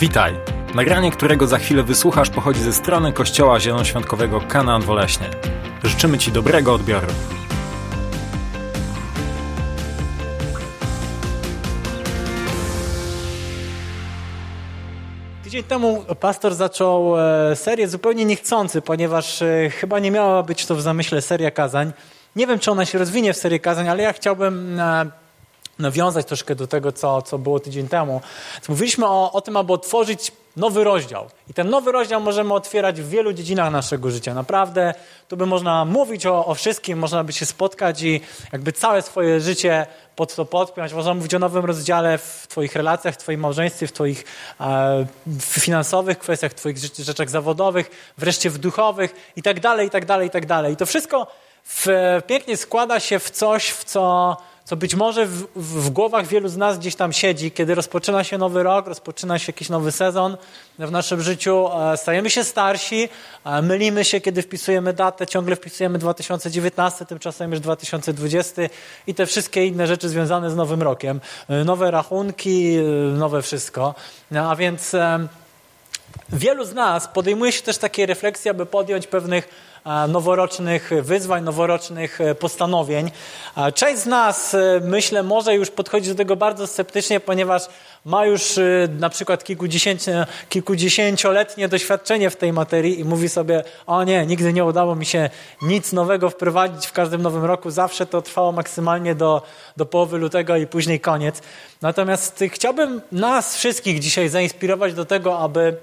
Witaj! Nagranie, którego za chwilę wysłuchasz, pochodzi ze strony Kościoła Zielonoświątkowego Kanaan Woleśnie. Życzymy Ci dobrego odbioru. Tydzień temu pastor zaczął e, serię zupełnie niechcący, ponieważ e, chyba nie miała być to w zamyśle seria kazań. Nie wiem, czy ona się rozwinie w serię kazań, ale ja chciałbym e, nawiązać troszkę do tego, co, co było tydzień temu. Mówiliśmy o, o tym, aby otworzyć nowy rozdział. I ten nowy rozdział możemy otwierać w wielu dziedzinach naszego życia. Naprawdę, tu by można mówić o, o wszystkim, można by się spotkać i jakby całe swoje życie pod to podpiąć. Można mówić o nowym rozdziale w Twoich relacjach, w Twoim małżeństwie, w Twoich e, finansowych kwestiach, w Twoich rzeczach zawodowych, wreszcie w duchowych i tak dalej, i tak dalej, i tak dalej. I to wszystko w, pięknie składa się w coś, w co co być może w, w, głowach wielu z nas gdzieś tam siedzi, kiedy rozpoczyna się nowy rok, rozpoczyna się jakiś nowy sezon w naszym życiu, e, stajemy się starsi, e, mylimy się, kiedy wpisujemy datę, ciągle wpisujemy 2019, tymczasem już 2020 i te wszystkie inne rzeczy związane z nowym rokiem. E, nowe rachunki, nowe wszystko. No, a więc wielu z nas podejmuje się też takie refleksje, aby podjąć pewnych noworocznych wyzwań, noworocznych e, postanowień. Część z nas, e, myślę, może już podchodzić do tego bardzo sceptycznie, ponieważ ma już e, na przykład kilkudziesięcioletnie doświadczenie w tej materii i mówi sobie, o nie, nigdy nie udało mi się nic nowego wprowadzić w każdym nowym roku, zawsze to trwało maksymalnie do, do połowy lutego i później koniec. Natomiast chciałbym nas wszystkich dzisiaj zainspirować do tego, aby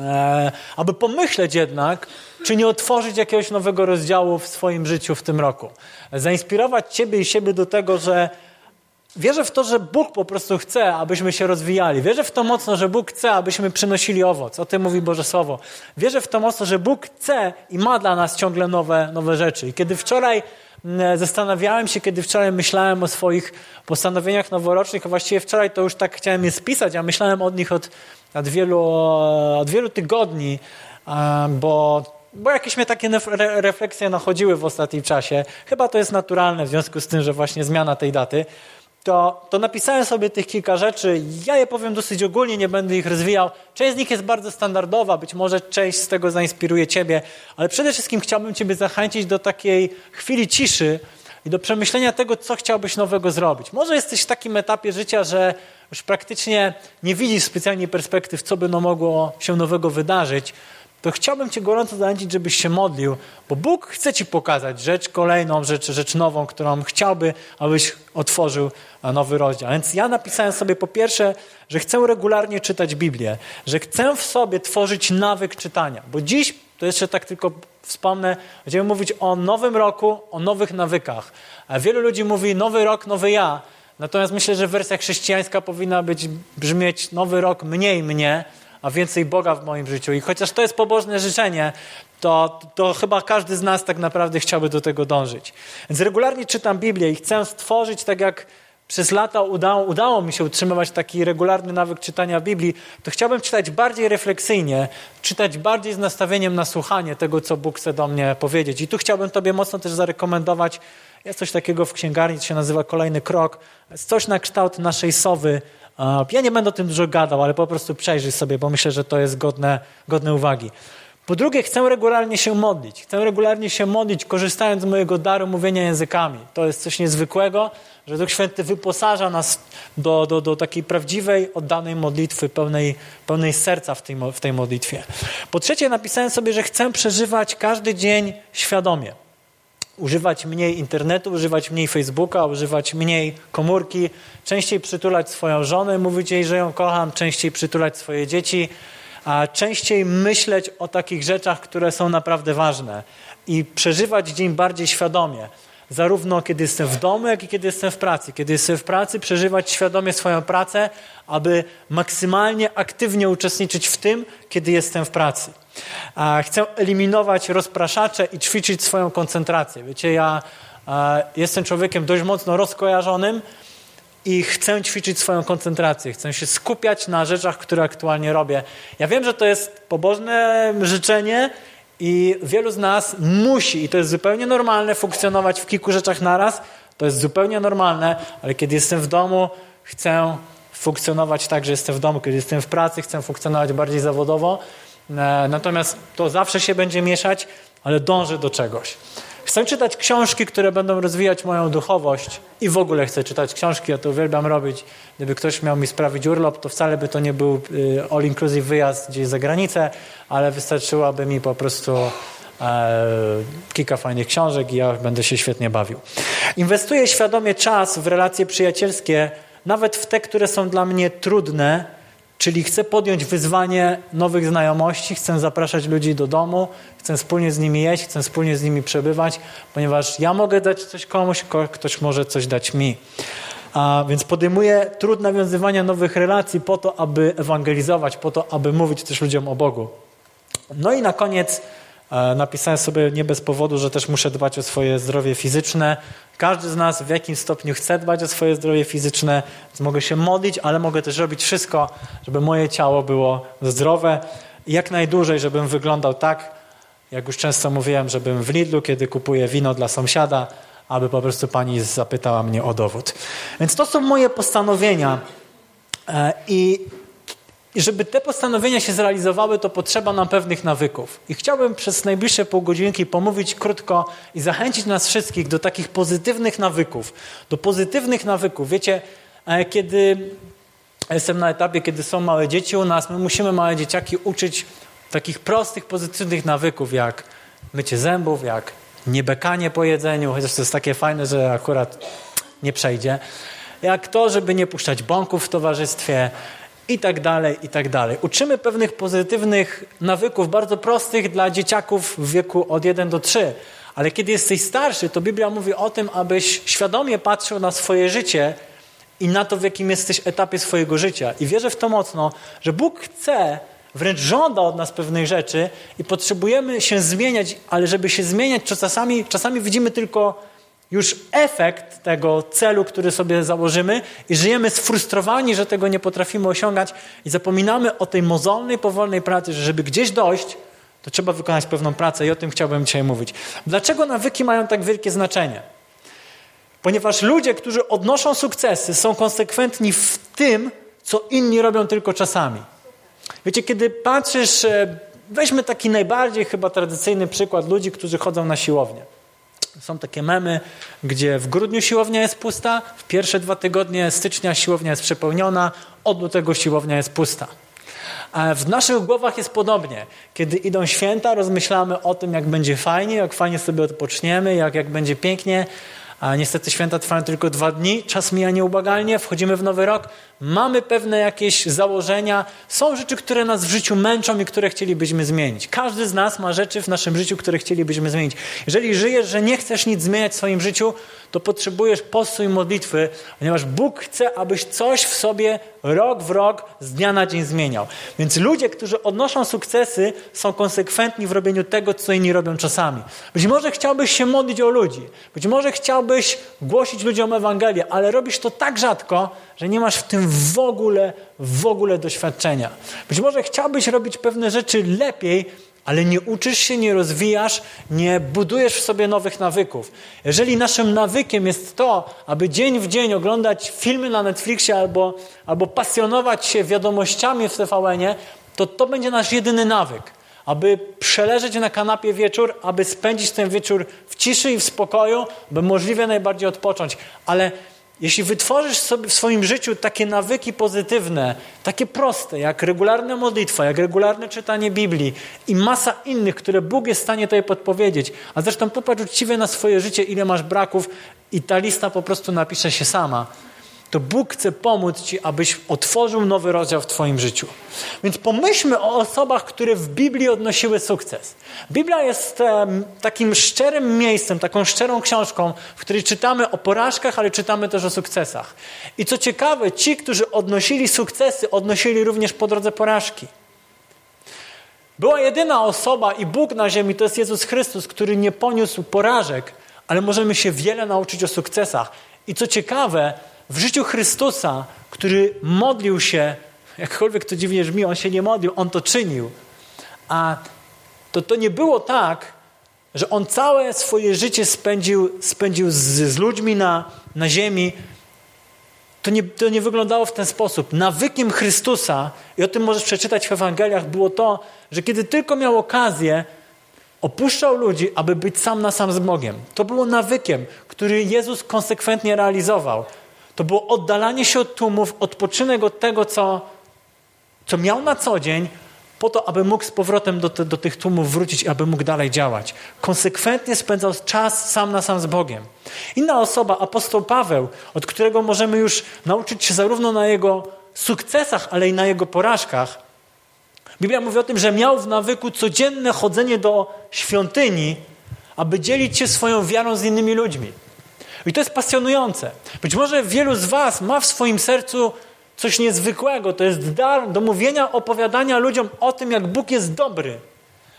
E, aby pomyśleć jednak, czy nie otworzyć jakiegoś nowego rozdziału w swoim życiu w tym roku. Zainspirować Ciebie i siebie do tego, że wierzę w to, że Bóg po prostu chce, abyśmy się rozwijali. Wierzę w to mocno, że Bóg chce, abyśmy przynosili owoc. O tym mówi Boże Słowo. Wierzę w to mocno, że Bóg chce i ma dla nas ciągle nowe, nowe rzeczy. I kiedy wczoraj zastanawiałem się, kiedy wczoraj myślałem o swoich postanowieniach noworocznych, a właściwie wczoraj to już tak chciałem je spisać, a myślałem od nich od od wielu, od wielu tygodni, bo, bo jakieś mnie takie refleksje nachodziły w ostatnim czasie. Chyba to jest naturalne w związku z tym, że właśnie zmiana tej daty. To, to napisałem sobie tych kilka rzeczy. Ja je powiem dosyć ogólnie, nie będę ich rozwijał. Część z nich jest bardzo standardowa, być może część z tego zainspiruje Ciebie, ale przede wszystkim chciałbym Ciebie zachęcić do takiej chwili ciszy i do przemyślenia tego, co chciałbyś nowego zrobić. Może jesteś w takim etapie życia, że już praktycznie nie widzisz specjalnie perspektyw, co by no mogło się nowego wydarzyć, to chciałbym Cię gorąco zachęcić, żebyś się modlił, bo Bóg chce Ci pokazać rzecz kolejną, rzecz, rzecz nową, którą chciałby, abyś otworzył nowy rozdział. Więc ja napisałem sobie po pierwsze, że chcę regularnie czytać Biblię, że chcę w sobie tworzyć nawyk czytania, bo dziś, to jeszcze tak tylko wspomnę, będziemy mówić o nowym roku, o nowych nawykach. Wielu ludzi mówi nowy rok, nowy ja, Natomiast myślę, że wersja chrześcijańska powinna być, brzmieć nowy rok mniej mnie, a więcej Boga w moim życiu. I chociaż to jest pobożne życzenie, to, to chyba każdy z nas tak naprawdę chciałby do tego dążyć. Więc regularnie czytam Biblię i chcę stworzyć, tak jak przez lata udało, udało mi się utrzymywać taki regularny nawyk czytania Biblii, to chciałbym czytać bardziej refleksyjnie, czytać bardziej z nastawieniem na słuchanie tego, co Bóg chce do mnie powiedzieć. I tu chciałbym Tobie mocno też zarekomendować jest coś takiego w księgarni, co się nazywa Kolejny Krok. Coś na kształt naszej sowy. Ja nie będę o tym dużo gadał, ale po prostu przejrzyj sobie, bo myślę, że to jest godne, godne uwagi. Po drugie, chcę regularnie się modlić. Chcę regularnie się modlić, korzystając z mojego daru mówienia językami. To jest coś niezwykłego, że Duch Święty wyposaża nas do, do, do takiej prawdziwej, oddanej modlitwy, pełnej, pełnej serca w tej, w tej modlitwie. Po trzecie, napisałem sobie, że chcę przeżywać każdy dzień świadomie używać mniej internetu, używać mniej Facebooka, używać mniej komórki, częściej przytulać swoją żonę, mówić jej, że ją kocham, częściej przytulać swoje dzieci, a częściej myśleć o takich rzeczach, które są naprawdę ważne i przeżywać dzień bardziej świadomie. Zarówno kiedy jestem w domu, jak i kiedy jestem w pracy. Kiedy jestem w pracy, przeżywać świadomie swoją pracę, aby maksymalnie aktywnie uczestniczyć w tym, kiedy jestem w pracy. Chcę eliminować rozpraszacze i ćwiczyć swoją koncentrację. Wiecie, ja jestem człowiekiem dość mocno rozkojarzonym i chcę ćwiczyć swoją koncentrację. Chcę się skupiać na rzeczach, które aktualnie robię. Ja wiem, że to jest pobożne życzenie i wielu z nas musi, i to jest zupełnie normalne, funkcjonować w kilku rzeczach naraz. To jest zupełnie normalne, ale kiedy jestem w domu, chcę funkcjonować tak, że jestem w domu, kiedy jestem w pracy, chcę funkcjonować bardziej zawodowo. E, natomiast to zawsze się będzie mieszać, ale dążę do czegoś. Chcę czytać książki, które będą rozwijać moją duchowość i w ogóle chcę czytać książki, ja to uwielbiam robić. Gdyby ktoś miał mi sprawić urlop, to wcale by to nie był y, all-inclusive wyjazd gdzieś za granicę, ale wystarczyłaby mi po prostu e, kilka fajnych książek i ja będę się świetnie bawił. Inwestuję świadomie czas w relacje przyjacielskie, nawet w te, które są dla mnie trudne, Czyli chcę podjąć wyzwanie nowych znajomości, chcę zapraszać ludzi do domu, chcę wspólnie z nimi jeść, chcę wspólnie z nimi przebywać, ponieważ ja mogę dać coś komuś, ktoś może coś dać mi. A więc podejmuję trud nawiązywania nowych relacji po to, aby ewangelizować, po to, aby mówić też ludziom o Bogu. No i na koniec napisałem sobie nie bez powodu, że też muszę dbać o swoje zdrowie fizyczne. Każdy z nas w jakimś stopniu chce dbać o swoje zdrowie fizyczne, więc mogę się modlić, ale mogę też robić wszystko, żeby moje ciało było zdrowe i jak najdłużej, żebym wyglądał tak, jak już często mówiłem, żebym w Lidlu, kiedy kupuję wino dla sąsiada, aby po prostu pani zapytała mnie o dowód. Więc to są moje postanowienia e, i i żeby te postanowienia się zrealizowały, to potrzeba nam pewnych nawyków. I chciałbym przez najbliższe pół godzinki pomówić krótko i zachęcić nas wszystkich do takich pozytywnych nawyków. Do pozytywnych nawyków. Wiecie, e, kiedy jestem na etapie, kiedy są małe dzieci u nas, my musimy małe dzieciaki uczyć takich prostych, pozytywnych nawyków, jak mycie zębów, jak niebekanie po jedzeniu, chociaż to jest takie fajne, że akurat nie przejdzie. Jak to, żeby nie puszczać bąków w towarzystwie, i tak dalej, i tak dalej. Uczymy pewnych pozytywnych nawyków, bardzo prostych dla dzieciaków w wieku od 1 do 3. Ale kiedy jesteś starszy, to Biblia mówi o tym, abyś świadomie patrzył na swoje życie i na to, w jakim jesteś etapie swojego życia. I wierzę w to mocno, że Bóg chce, wręcz żąda od nas pewnych rzeczy i potrzebujemy się zmieniać, ale żeby się zmieniać, to czasami, czasami widzimy tylko już efekt tego celu, który sobie założymy i żyjemy sfrustrowani, że tego nie potrafimy osiągać i zapominamy o tej mozolnej, powolnej pracy, że żeby gdzieś dojść, to trzeba wykonać pewną pracę i o tym chciałbym dzisiaj mówić. Dlaczego nawyki mają tak wielkie znaczenie? Ponieważ ludzie, którzy odnoszą sukcesy, są konsekwentni w tym, co inni robią tylko czasami. Wiecie, kiedy patrzysz, e, weźmy taki najbardziej chyba tradycyjny przykład ludzi, którzy chodzą na siłownię. Są takie memy, gdzie w grudniu siłownia jest pusta, w pierwsze dwa tygodnie stycznia siłownia jest przepełniona, od lutego siłownia jest pusta. W naszych głowach jest podobnie. Kiedy idą święta, rozmyślamy o tym, jak będzie fajnie, jak fajnie sobie odpoczniemy, jak, jak będzie pięknie, a niestety święta trwają tylko dwa dni, czas mija nieubagalnie, wchodzimy w nowy rok, mamy pewne jakieś założenia, są rzeczy, które nas w życiu męczą i które chcielibyśmy zmienić. Każdy z nas ma rzeczy w naszym życiu, które chcielibyśmy zmienić. Jeżeli żyjesz, że nie chcesz nic zmieniać w swoim życiu, to potrzebujesz postu i modlitwy, ponieważ Bóg chce, abyś coś w sobie rok w rok z dnia na dzień zmieniał. Więc ludzie, którzy odnoszą sukcesy, są konsekwentni w robieniu tego, co inni robią czasami. Być może chciałbyś się modlić o ludzi, być może chciałbyś głosić ludziom Ewangelię, ale robisz to tak rzadko, że nie masz w tym w ogóle, w ogóle doświadczenia. Być może chciałbyś robić pewne rzeczy lepiej, ale nie uczysz się, nie rozwijasz, nie budujesz w sobie nowych nawyków. Jeżeli naszym nawykiem jest to, aby dzień w dzień oglądać filmy na Netflixie albo, albo pasjonować się wiadomościami w tvn to to będzie nasz jedyny nawyk. Aby przeleżeć na kanapie wieczór, aby spędzić ten wieczór w ciszy i w spokoju, by możliwie najbardziej odpocząć. Ale jeśli wytworzysz sobie w swoim życiu takie nawyki pozytywne, takie proste, jak regularna modlitwa, jak regularne czytanie Biblii i masa innych, które Bóg jest w stanie tutaj podpowiedzieć, a zresztą popatrz uczciwie na swoje życie, ile masz braków i ta lista po prostu napisze się sama to Bóg chce pomóc Ci, abyś otworzył nowy rozdział w Twoim życiu. Więc pomyślmy o osobach, które w Biblii odnosiły sukces. Biblia jest takim szczerym miejscem, taką szczerą książką, w której czytamy o porażkach, ale czytamy też o sukcesach. I co ciekawe, ci, którzy odnosili sukcesy, odnosili również po drodze porażki. Była jedyna osoba i Bóg na ziemi, to jest Jezus Chrystus, który nie poniósł porażek, ale możemy się wiele nauczyć o sukcesach. I co ciekawe, w życiu Chrystusa, który modlił się, jakkolwiek to dziwnie brzmi, on się nie modlił, on to czynił. A to, to nie było tak, że on całe swoje życie spędził, spędził z, z ludźmi na, na ziemi to nie, to nie wyglądało w ten sposób. Nawykiem Chrystusa, i o tym możesz przeczytać w Ewangeliach, było to, że kiedy tylko miał okazję, opuszczał ludzi, aby być sam na sam z Bogiem. To było nawykiem, który Jezus konsekwentnie realizował. To było oddalanie się od tłumów, odpoczynek od tego, co, co miał na co dzień, po to, aby mógł z powrotem do, do tych tłumów wrócić i aby mógł dalej działać. Konsekwentnie spędzał czas sam na sam z Bogiem. Inna osoba, apostoł Paweł, od którego możemy już nauczyć się zarówno na jego sukcesach, ale i na jego porażkach. Biblia mówi o tym, że miał w nawyku codzienne chodzenie do świątyni, aby dzielić się swoją wiarą z innymi ludźmi. I to jest pasjonujące. Być może wielu z Was ma w swoim sercu coś niezwykłego. To jest dar do mówienia, opowiadania ludziom o tym, jak Bóg jest dobry.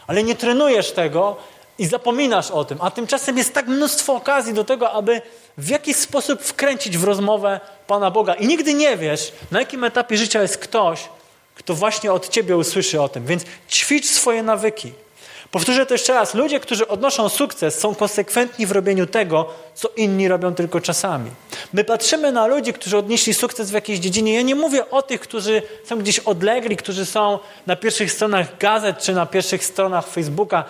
Ale nie trenujesz tego i zapominasz o tym. A tymczasem jest tak mnóstwo okazji do tego, aby w jakiś sposób wkręcić w rozmowę Pana Boga. I nigdy nie wiesz, na jakim etapie życia jest ktoś, kto właśnie od Ciebie usłyszy o tym. Więc ćwicz swoje nawyki. Powtórzę to jeszcze raz. Ludzie, którzy odnoszą sukces, są konsekwentni w robieniu tego, co inni robią tylko czasami. My patrzymy na ludzi, którzy odnieśli sukces w jakiejś dziedzinie. Ja nie mówię o tych, którzy są gdzieś odlegli, którzy są na pierwszych stronach gazet czy na pierwszych stronach Facebooka.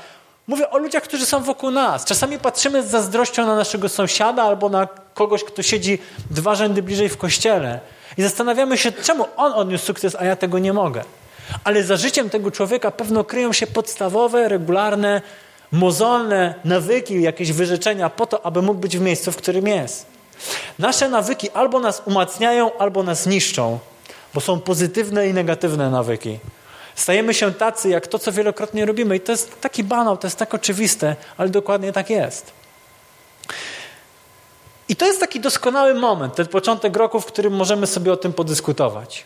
Mówię o ludziach, którzy są wokół nas. Czasami patrzymy z zazdrością na naszego sąsiada albo na kogoś, kto siedzi dwa rzędy bliżej w kościele i zastanawiamy się, czemu on odniósł sukces, a ja tego nie mogę. Ale za życiem tego człowieka pewno kryją się podstawowe, regularne, mozolne nawyki, jakieś wyrzeczenia po to, aby mógł być w miejscu, w którym jest. Nasze nawyki albo nas umacniają, albo nas niszczą, bo są pozytywne i negatywne nawyki. Stajemy się tacy, jak to, co wielokrotnie robimy. I to jest taki banał, to jest tak oczywiste, ale dokładnie tak jest. I to jest taki doskonały moment, ten początek roku, w którym możemy sobie o tym podyskutować.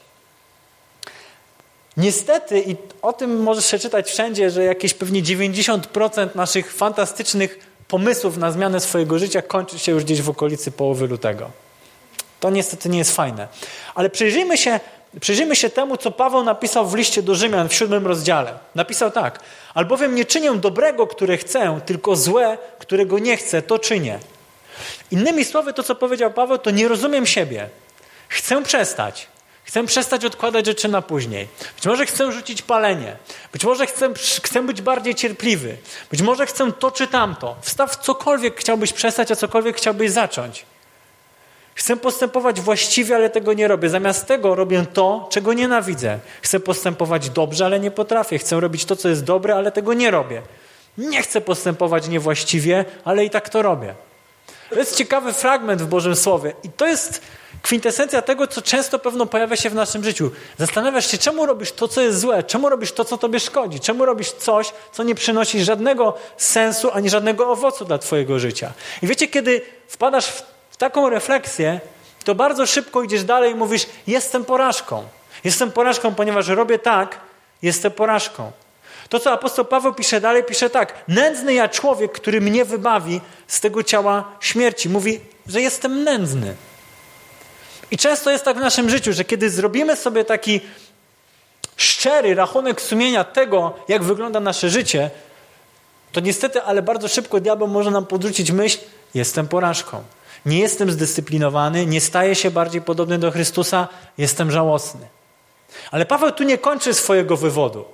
Niestety, i o tym możesz przeczytać wszędzie, że jakieś pewnie 90% naszych fantastycznych pomysłów na zmianę swojego życia kończy się już gdzieś w okolicy połowy lutego. To niestety nie jest fajne. Ale przyjrzyjmy się, przyjrzyjmy się temu, co Paweł napisał w liście do Rzymian w siódmym rozdziale. Napisał tak: Albowiem nie czynię dobrego, które chcę, tylko złe, którego nie chcę, to czynię. Innymi słowy, to co powiedział Paweł, to nie rozumiem siebie. Chcę przestać. Chcę przestać odkładać rzeczy na później. Być może chcę rzucić palenie. Być może chcę, chcę być bardziej cierpliwy. Być może chcę to czy tamto. Wstaw cokolwiek chciałbyś przestać, a cokolwiek chciałbyś zacząć. Chcę postępować właściwie, ale tego nie robię. Zamiast tego robię to, czego nienawidzę. Chcę postępować dobrze, ale nie potrafię. Chcę robić to, co jest dobre, ale tego nie robię. Nie chcę postępować niewłaściwie, ale i tak to robię. To jest ciekawy fragment w Bożym Słowie. I to jest kwintesencja tego, co często pewno pojawia się w naszym życiu. Zastanawiasz się, czemu robisz to, co jest złe, czemu robisz to, co tobie szkodzi, czemu robisz coś, co nie przynosi żadnego sensu ani żadnego owocu dla twojego życia. I wiecie, kiedy wpadasz w taką refleksję, to bardzo szybko idziesz dalej i mówisz: Jestem porażką. Jestem porażką, ponieważ robię tak, jestem porażką. To, co apostoł Paweł pisze dalej, pisze tak: Nędzny ja człowiek, który mnie wybawi z tego ciała śmierci. Mówi, że jestem nędzny. I często jest tak w naszym życiu, że kiedy zrobimy sobie taki szczery rachunek sumienia tego, jak wygląda nasze życie, to niestety, ale bardzo szybko diabeł może nam podrzucić myśl: jestem porażką. Nie jestem zdyscyplinowany, nie staję się bardziej podobny do Chrystusa, jestem żałosny. Ale Paweł tu nie kończy swojego wywodu.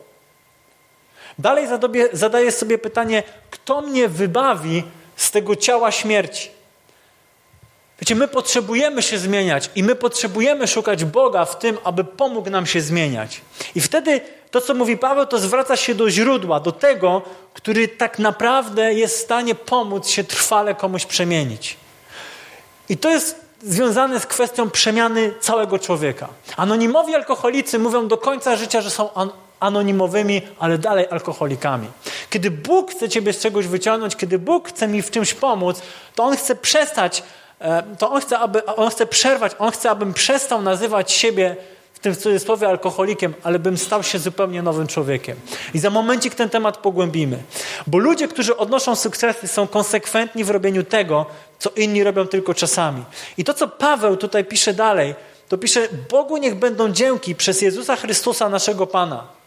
Dalej zadaje sobie pytanie, kto mnie wybawi z tego ciała śmierci? Wiecie, my potrzebujemy się zmieniać i my potrzebujemy szukać Boga w tym, aby pomógł nam się zmieniać. I wtedy to, co mówi Paweł, to zwraca się do źródła, do tego, który tak naprawdę jest w stanie pomóc się trwale komuś przemienić. I to jest związane z kwestią przemiany całego człowieka. Anonimowi alkoholicy mówią do końca życia, że są an anonimowymi, ale dalej alkoholikami. Kiedy Bóg chce ciebie z czegoś wyciągnąć, kiedy Bóg chce mi w czymś pomóc, to On chce przestać to on chce, aby, on chce przerwać, on chce, abym przestał nazywać siebie w tym cudzysłowie alkoholikiem, ale bym stał się zupełnie nowym człowiekiem. I za momencik ten temat pogłębimy. Bo ludzie, którzy odnoszą sukcesy, są konsekwentni w robieniu tego, co inni robią tylko czasami. I to, co Paweł tutaj pisze dalej, to pisze: Bogu niech będą dzięki przez Jezusa Chrystusa, naszego Pana.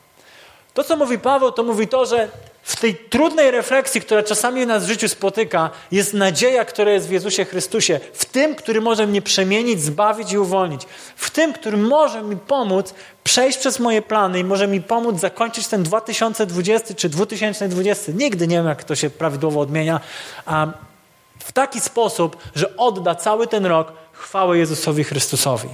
To, co mówi Paweł, to mówi to, że w tej trudnej refleksji, która czasami nas w życiu spotyka, jest nadzieja, która jest w Jezusie Chrystusie, w tym, który może mnie przemienić, zbawić i uwolnić, w tym, który może mi pomóc przejść przez moje plany i może mi pomóc zakończyć ten 2020 czy 2020. Nigdy nie wiem, jak to się prawidłowo odmienia. W taki sposób, że odda cały ten rok chwałę Jezusowi Chrystusowi.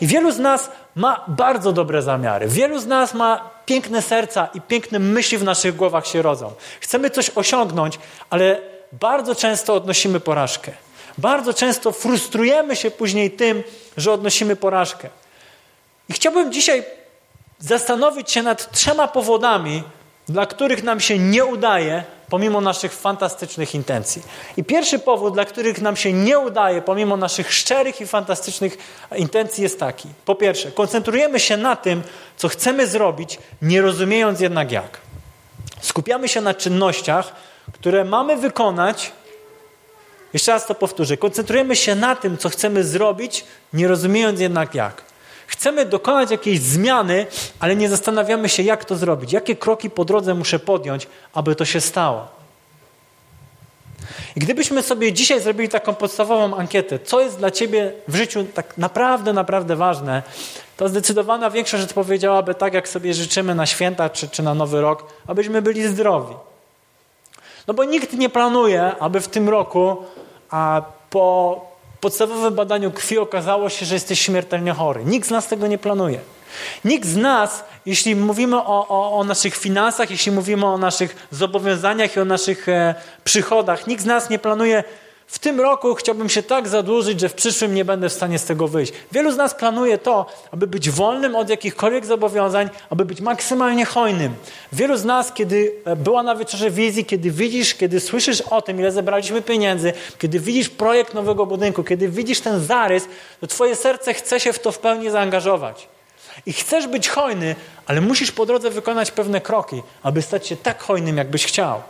I wielu z nas ma bardzo dobre zamiary. Wielu z nas ma piękne serca i piękne myśli w naszych głowach się rodzą. Chcemy coś osiągnąć, ale bardzo często odnosimy porażkę. Bardzo często frustrujemy się później tym, że odnosimy porażkę. I chciałbym dzisiaj zastanowić się nad trzema powodami, dla których nam się nie udaje, pomimo naszych fantastycznych intencji. I pierwszy powód, dla których nam się nie udaje, pomimo naszych szczerych i fantastycznych intencji, jest taki. Po pierwsze, koncentrujemy się na tym, co chcemy zrobić, nie rozumiejąc jednak jak. Skupiamy się na czynnościach, które mamy wykonać. Jeszcze raz to powtórzę. Koncentrujemy się na tym, co chcemy zrobić, nie rozumiejąc jednak jak. Chcemy dokonać jakiejś zmiany, ale nie zastanawiamy się, jak to zrobić, jakie kroki po drodze muszę podjąć, aby to się stało. I gdybyśmy sobie dzisiaj zrobili taką podstawową ankietę, co jest dla ciebie w życiu tak naprawdę, naprawdę ważne, to zdecydowana większość odpowiedziałaby tak, jak sobie życzymy na święta czy, czy na nowy rok, abyśmy byli zdrowi. No bo nikt nie planuje, aby w tym roku a po podstawowym badaniu krwi okazało się, że jesteś śmiertelnie chory. Nikt z nas tego nie planuje. Nikt z nas, jeśli mówimy o, o, o naszych finansach, jeśli mówimy o naszych zobowiązaniach i o naszych e, przychodach, nikt z nas nie planuje w tym roku chciałbym się tak zadłużyć, że w przyszłym nie będę w stanie z tego wyjść. Wielu z nas planuje to, aby być wolnym od jakichkolwiek zobowiązań, aby być maksymalnie hojnym. Wielu z nas, kiedy e, była na wieczorze wizji, kiedy widzisz, kiedy słyszysz o tym, ile zebraliśmy pieniędzy, kiedy widzisz projekt nowego budynku, kiedy widzisz ten zarys, to twoje serce chce się w to w pełni zaangażować. I chcesz być hojny, ale musisz po drodze wykonać pewne kroki, aby stać się tak hojnym, jakbyś chciał.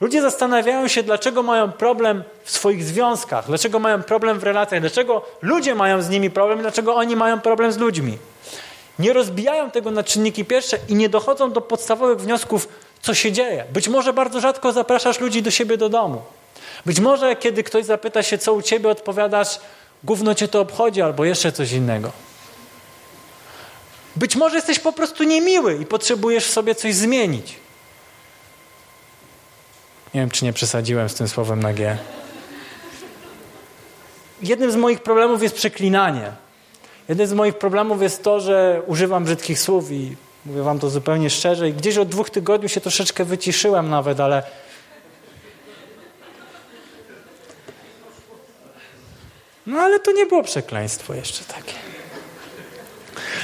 Ludzie zastanawiają się, dlaczego mają problem w swoich związkach, dlaczego mają problem w relacjach, dlaczego ludzie mają z nimi problem, dlaczego oni mają problem z ludźmi. Nie rozbijają tego na czynniki pierwsze i nie dochodzą do podstawowych wniosków, co się dzieje. Być może bardzo rzadko zapraszasz ludzi do siebie do domu. Być może, kiedy ktoś zapyta się, co u ciebie, odpowiadasz, gówno cię to obchodzi, albo jeszcze coś innego. Być może jesteś po prostu niemiły i potrzebujesz sobie coś zmienić. Nie wiem, czy nie przesadziłem z tym słowem na G. Jednym z moich problemów jest przeklinanie. Jednym z moich problemów jest to, że używam brzydkich słów i mówię wam to zupełnie szczerze. I gdzieś od dwóch tygodni się troszeczkę wyciszyłem nawet, ale No ale to nie było przekleństwo jeszcze takie.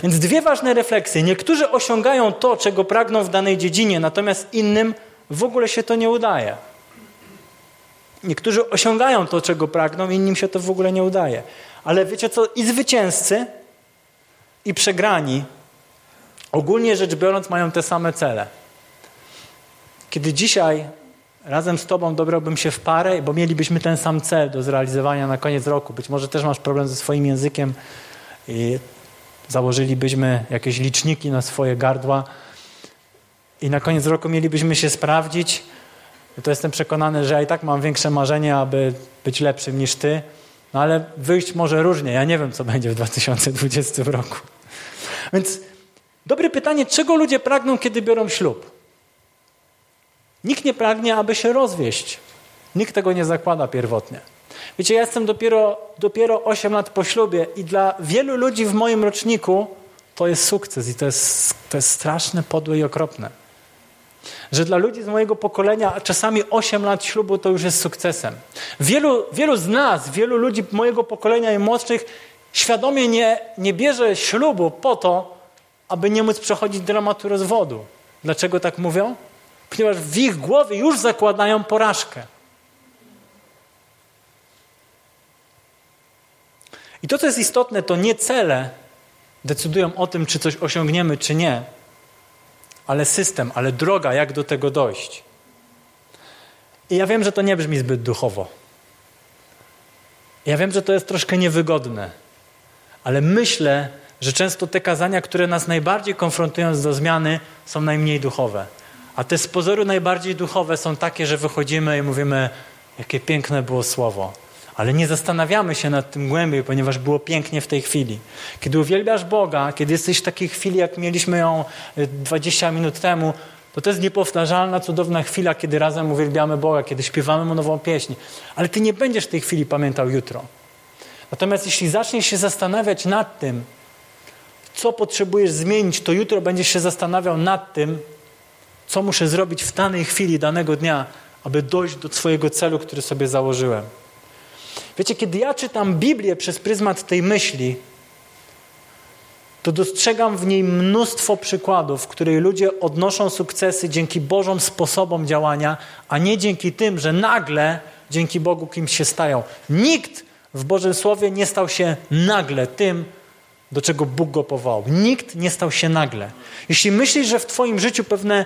Więc dwie ważne refleksje. Niektórzy osiągają to, czego pragną w danej dziedzinie, natomiast innym w ogóle się to nie udaje. Niektórzy osiągają to, czego pragną, innym się to w ogóle nie udaje. Ale wiecie co? I zwycięzcy, i przegrani, ogólnie rzecz biorąc, mają te same cele. Kiedy dzisiaj razem z Tobą dobrałbym się w parę, bo mielibyśmy ten sam cel do zrealizowania na koniec roku. Być może też masz problem ze swoim językiem i założylibyśmy jakieś liczniki na swoje gardła i na koniec roku mielibyśmy się sprawdzić, to jestem przekonany, że ja i tak mam większe marzenie, aby być lepszym niż ty, no ale wyjść może różnie. Ja nie wiem, co będzie w 2020 roku. Więc dobre pytanie, czego ludzie pragną, kiedy biorą ślub? Nikt nie pragnie, aby się rozwieść. Nikt tego nie zakłada pierwotnie. Wiecie, ja jestem dopiero, dopiero 8 lat po ślubie i dla wielu ludzi w moim roczniku to jest sukces i to jest, to jest straszne, podłe i okropne. Że dla ludzi z mojego pokolenia czasami 8 lat ślubu to już jest sukcesem. Wielu, wielu z nas, wielu ludzi mojego pokolenia i młodszych świadomie nie, nie bierze ślubu po to, aby nie móc przechodzić dramatu rozwodu. Dlaczego tak mówią? Ponieważ w ich głowie już zakładają porażkę. I to, co jest istotne, to nie cele decydują o tym, czy coś osiągniemy, czy nie, ale system, ale droga, jak do tego dojść. I ja wiem, że to nie brzmi zbyt duchowo. Ja wiem, że to jest troszkę niewygodne, ale myślę, że często te kazania, które nas najbardziej konfrontują do zmiany, są najmniej duchowe. A te z pozoru najbardziej duchowe są takie, że wychodzimy i mówimy, jakie piękne było słowo. Ale nie zastanawiamy się nad tym głębiej, ponieważ było pięknie w tej chwili. Kiedy uwielbiasz Boga, kiedy jesteś w takiej chwili, jak mieliśmy ją 20 minut temu, to to jest niepowtarzalna, cudowna chwila, kiedy razem uwielbiamy Boga, kiedy śpiewamy mu nową pieśń. Ale ty nie będziesz tej chwili pamiętał jutro. Natomiast jeśli zaczniesz się zastanawiać nad tym, co potrzebujesz zmienić, to jutro będziesz się zastanawiał nad tym, co muszę zrobić w danej chwili, danego dnia, aby dojść do swojego celu, który sobie założyłem. Wiecie, kiedy ja czytam Biblię przez pryzmat tej myśli, to dostrzegam w niej mnóstwo przykładów, w których ludzie odnoszą sukcesy dzięki Bożym sposobom działania, a nie dzięki tym, że nagle dzięki Bogu kimś się stają. Nikt w Bożym Słowie nie stał się nagle tym, do czego Bóg go powołał. Nikt nie stał się nagle. Jeśli myślisz, że w Twoim życiu pewne,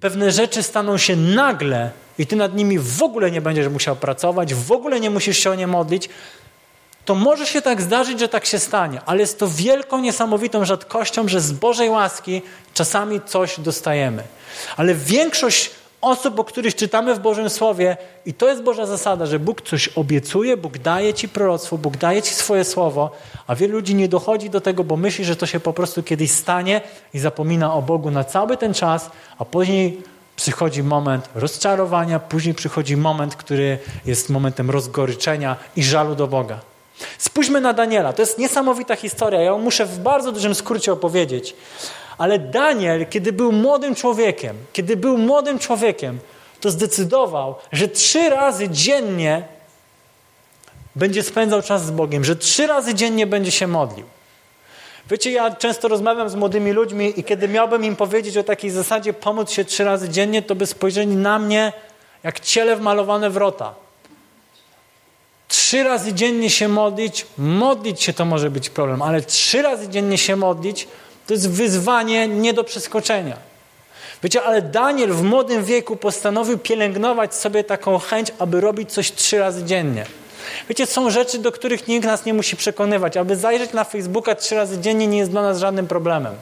pewne rzeczy staną się nagle i Ty nad nimi w ogóle nie będziesz musiał pracować, w ogóle nie musisz się o nie modlić, to może się tak zdarzyć, że tak się stanie, ale jest to wielką, niesamowitą rzadkością, że z Bożej łaski czasami coś dostajemy. Ale większość osób, o których czytamy w Bożym Słowie, i to jest Boża zasada, że Bóg coś obiecuje, Bóg daje ci proroctwo, Bóg daje ci swoje słowo, a wielu ludzi nie dochodzi do tego, bo myśli, że to się po prostu kiedyś stanie i zapomina o Bogu na cały ten czas, a później przychodzi moment rozczarowania, później przychodzi moment, który jest momentem rozgoryczenia i żalu do Boga. Spójrzmy na Daniela. To jest niesamowita historia. Ja ją muszę w bardzo dużym skrócie opowiedzieć. Ale Daniel, kiedy był młodym człowiekiem, kiedy był młodym człowiekiem, to zdecydował, że trzy razy dziennie będzie spędzał czas z Bogiem, że trzy razy dziennie będzie się modlił. Wiecie, ja często rozmawiam z młodymi ludźmi i kiedy miałbym im powiedzieć o takiej zasadzie pomóc się trzy razy dziennie, to by spojrzeli na mnie jak ciele wmalowane wrota. Trzy razy dziennie się modlić, modlić się to może być problem, ale trzy razy dziennie się modlić to jest wyzwanie nie do przeskoczenia. Wiecie, ale Daniel w młodym wieku postanowił pielęgnować sobie taką chęć, aby robić coś trzy razy dziennie. Wiecie, są rzeczy, do których nikt nas nie musi przekonywać. Aby zajrzeć na Facebooka trzy razy dziennie nie jest dla nas żadnym problemem.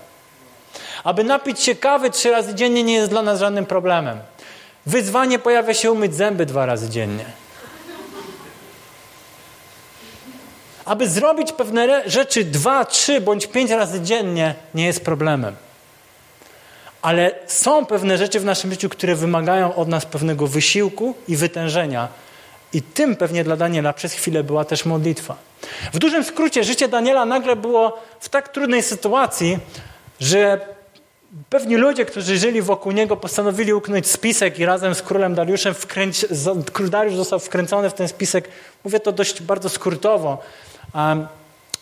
Aby napić się kawy trzy razy dziennie nie jest dla nas żadnym problemem. Wyzwanie pojawia się umyć zęby dwa razy dziennie. aby zrobić pewne rzeczy dwa, trzy bądź pięć razy dziennie, nie jest problemem. Ale są pewne rzeczy w naszym życiu, które wymagają od nas pewnego wysiłku i wytężenia. I tym pewnie dla Daniela przez chwilę była też modlitwa. W dużym skrócie, życie Daniela nagle było w tak trudnej sytuacji, że pewni ludzie, którzy żyli wokół niego, postanowili uknąć spisek i razem z królem Dariuszem wkręć, Dariusz został wkręcony w ten spisek. Mówię to dość bardzo skrótowo.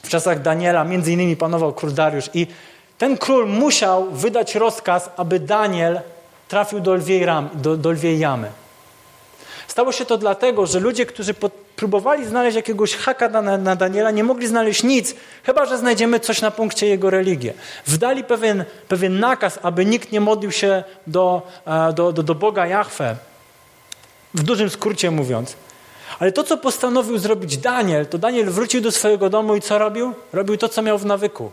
W czasach Daniela między innymi panował król Dariusz i ten król musiał wydać rozkaz, aby Daniel trafił do lwiej, ram, do, do lwiej jamy. Stało się to dlatego, że ludzie, którzy próbowali znaleźć jakiegoś haka na, na, Daniela, nie mogli znaleźć nic, chyba że znajdziemy coś na punkcie jego religii. Wdali pewien, pewien nakaz, aby nikt nie modlił się do, e, do, do, do Boga Jahwe. W dużym skrócie mówiąc. Ale to, co postanowił zrobić Daniel, to Daniel wrócił do swojego domu i co robił? Robił to, co miał w nawyku.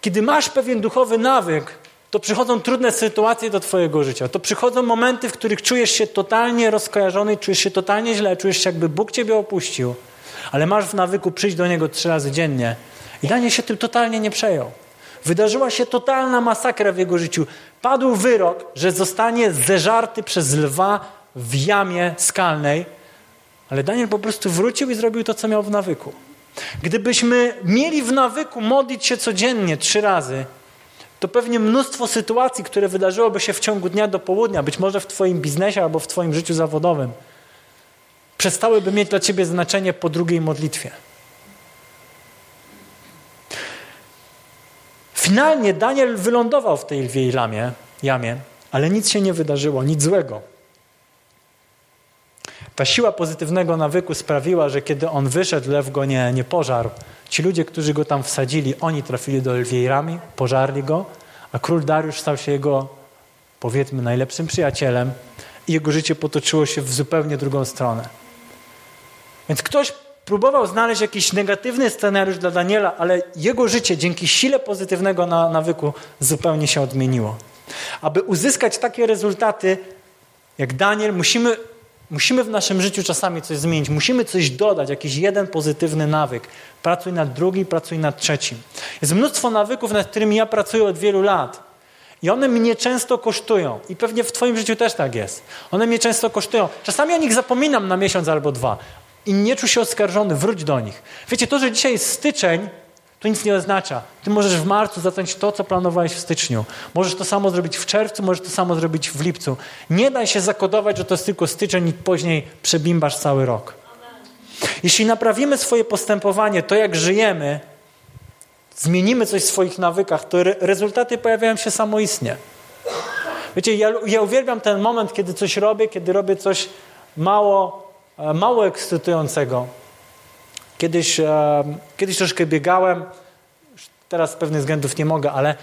Kiedy masz pewien duchowy nawyk, to przychodzą trudne sytuacje do Twojego życia. To przychodzą momenty, w których czujesz się totalnie rozkojarzony, czujesz się totalnie źle, czujesz się, jakby Bóg Ciebie opuścił, ale masz w nawyku przyjść do Niego trzy razy dziennie. I Daniel się tym totalnie nie przejął. Wydarzyła się totalna masakra w jego życiu. Padł wyrok, że zostanie zeżarty przez lwa w jamie skalnej, ale Daniel po prostu wrócił i zrobił to, co miał w nawyku. Gdybyśmy mieli w nawyku modlić się codziennie trzy razy, to pewnie mnóstwo sytuacji, które wydarzyłoby się w ciągu dnia do południa, być może w Twoim biznesie albo w Twoim życiu zawodowym, przestałyby mieć dla Ciebie znaczenie po drugiej modlitwie. Finalnie Daniel wylądował w tej lwiej lamie, jamie, ale nic się nie wydarzyło, nic złego. Ta siła pozytywnego nawyku sprawiła, że kiedy on wyszedł, lew go nie, nie pożarł. Ci ludzie, którzy go tam wsadzili, oni trafili do lwiej pożarli go, a król Dariusz stał się jego, powiedzmy, najlepszym przyjacielem i jego życie potoczyło się w zupełnie drugą stronę. Więc ktoś próbował znaleźć jakiś negatywny scenariusz dla Daniela, ale jego życie dzięki sile pozytywnego na, nawyku zupełnie się odmieniło. Aby uzyskać takie rezultaty jak Daniel, musimy, musimy w naszym życiu czasami coś zmienić. Musimy coś dodać, jakiś jeden pozytywny nawyk. Pracuj nad drugim, pracuj nad trzecim. Jest mnóstwo nawyków, nad którymi ja pracuję od wielu lat. I one mnie często kosztują. I pewnie w Twoim życiu też tak jest. One mnie często kosztują. Czasami o nich zapominam na miesiąc albo dwa. I nie czuj się oskarżony, wróć do nich. Wiecie, to, że dzisiaj jest styczeń, to nic nie oznacza. Ty możesz w marcu zacząć to, co planowałeś w styczniu. Możesz to samo zrobić w czerwcu, możesz to samo zrobić w lipcu. Nie daj się zakodować, że to jest tylko styczeń i później przebimbasz cały rok. Jeśli naprawimy swoje postępowanie, to jak żyjemy, zmienimy coś w swoich nawykach, to re rezultaty pojawiają się samoistnie. Wiecie, ja, ja uwielbiam ten moment, kiedy coś robię, kiedy robię coś mało, e, mało ekscytującego. Kiedyś, e, kiedyś troszkę biegałem, teraz z pewnych względów nie mogę, ale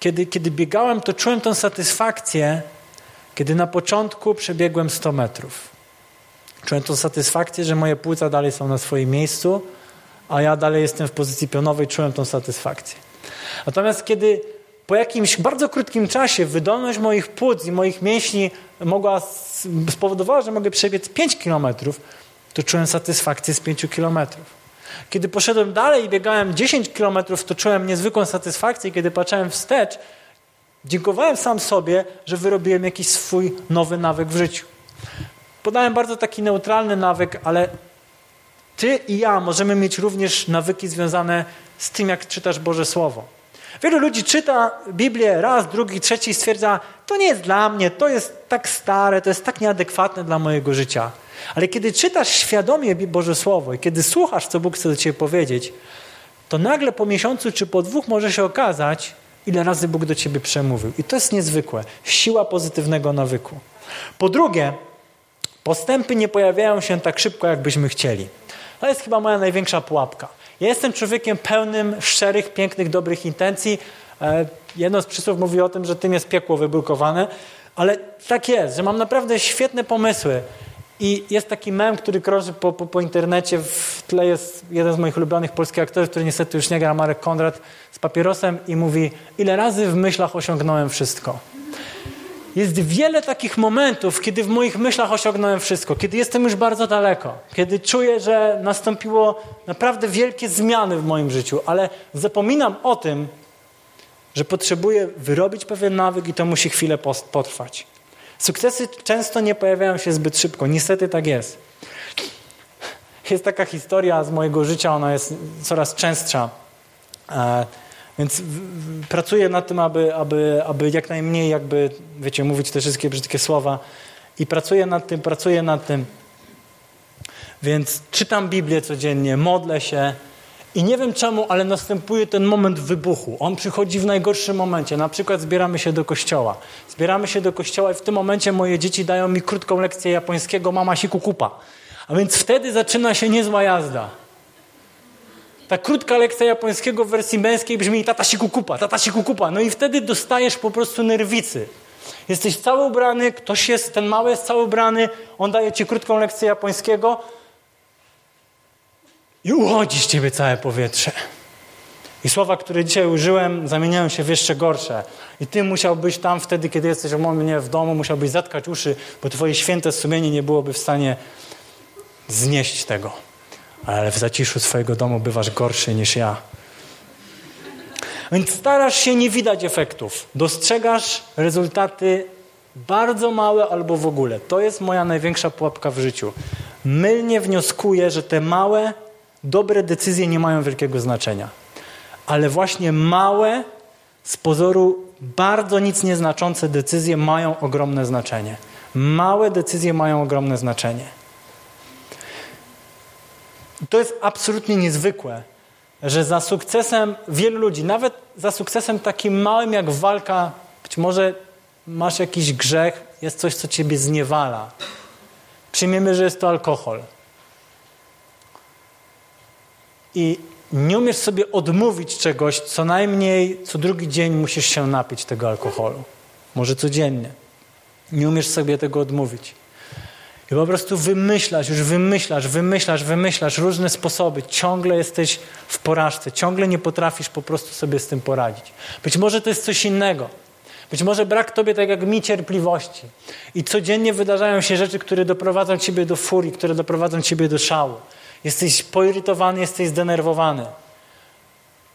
kiedy, kiedy biegałem, to czułem tą satysfakcję, kiedy na początku przebiegłem 100 metrów. Czułem tą satysfakcję, że moje płuca dalej są na swoim miejscu, a ja dalej jestem w pozycji pionowej, czułem tą satysfakcję. Natomiast kiedy po jakimś bardzo krótkim czasie wydolność moich płuc i moich mięśni mogła spowodowała, że mogę przebiec 5 kilometrów, to czułem satysfakcję z 5 kilometrów. Kiedy poszedłem dalej i biegałem 10 kilometrów, to czułem niezwykłą satysfakcję. Kiedy patrzyłem wstecz, dziękowałem sam sobie, że wyrobiłem jakiś swój nowy nawyk w życiu. Podałem bardzo taki neutralny nawyk, ale ty i ja możemy mieć również nawyki związane z tym, jak czytasz Boże Słowo. Wielu ludzi czyta Biblię raz, drugi, trzeci i stwierdza, to nie jest dla mnie, to jest tak stare, to jest tak nieadekwatne dla mojego życia. Ale kiedy czytasz świadomie Boże Słowo i kiedy słuchasz, co Bóg chce do ciebie powiedzieć, to nagle po miesiącu czy po dwóch może się okazać, ile razy Bóg do ciebie przemówił. I to jest niezwykłe. Siła pozytywnego nawyku. Po drugie, postępy nie pojawiają się tak szybko, jakbyśmy chcieli. To jest chyba moja największa pułapka. Ja jestem człowiekiem pełnym szczerych, pięknych, dobrych intencji. E, jedno z przysłów mówi o tym, że tym jest piekło wybrukowane, ale tak jest, że mam naprawdę świetne pomysły. I jest taki mem, który krąży po, po, po, internecie. W tle jest jeden z moich ulubionych polskich aktorów, który niestety już nie gra, Marek Konrad, z papierosem i mówi: Ile razy w myślach osiągnąłem wszystko. Jest wiele takich momentów, kiedy w moich myślach osiągnąłem wszystko, kiedy jestem już bardzo daleko, kiedy czuję, że nastąpiło naprawdę wielkie zmiany w moim życiu, ale zapominam o tym, że potrzebuję wyrobić pewien nawyk i to musi chwilę potrwać. Sukcesy często nie pojawiają się zbyt szybko, niestety tak jest. Jest taka historia z mojego życia, ona jest coraz częstsza. Więc pracuję nad tym, aby, aby, aby jak najmniej jakby, wiecie, mówić te wszystkie brzydkie słowa. I pracuję nad tym, pracuję nad tym. Więc czytam Biblię codziennie, modlę się i nie wiem czemu, ale następuje ten moment wybuchu. On przychodzi w najgorszym momencie. Na przykład zbieramy się do kościoła. Zbieramy się do kościoła i w tym momencie moje dzieci dają mi krótką lekcję japońskiego mama si kukupa. A więc wtedy zaczyna się niezła jazda. Ta krótka lekcja japońskiego w wersji męskiej brzmi tata kukupa, tata si kukupa. No i wtedy dostajesz po prostu nerwicy. Jesteś cały ubrany, ktoś jest, ten mały jest cały ubrany, on daje ci krótką lekcję japońskiego i uchodzi z ciebie całe powietrze. I słowa, które dzisiaj użyłem, zamieniają się w jeszcze gorsze. I ty musiałbyś tam wtedy, kiedy jesteś u mnie w domu, musiałbyś zatkać uszy, bo twoje święte sumienie nie byłoby w stanie znieść tego ale w zaciszu swojego domu bywasz gorszy niż ja. Więc starasz się nie widać efektów. Dostrzegasz rezultaty bardzo małe albo w ogóle. To jest moja największa pułapka w życiu. Mylnie wnioskuję, że te małe, dobre decyzje nie mają wielkiego znaczenia. Ale właśnie małe, z pozoru bardzo nic nieznaczące decyzje mają ogromne znaczenie. Małe decyzje mają ogromne znaczenie. To jest absolutnie niezwykłe, że za sukcesem wielu ludzi, nawet za sukcesem takim małym jak walka, być może masz jakiś grzech, jest coś, co ciebie zniewala. Przyjmiemy, że jest to alkohol. I nie umiesz sobie odmówić czegoś, co najmniej co drugi dzień musisz się napić tego alkoholu. Może codziennie. Nie umiesz sobie tego odmówić. I po prostu wymyślasz, już wymyślasz, wymyślasz, wymyślasz różne sposoby. Ciągle jesteś w porażce, ciągle nie potrafisz po prostu sobie z tym poradzić. Być może to jest coś innego. Być może brak tobie, tak jak mi, cierpliwości. I codziennie wydarzają się rzeczy, które doprowadzą ciebie do furii, które doprowadzą ciebie do szału. Jesteś poirytowany, jesteś zdenerwowany.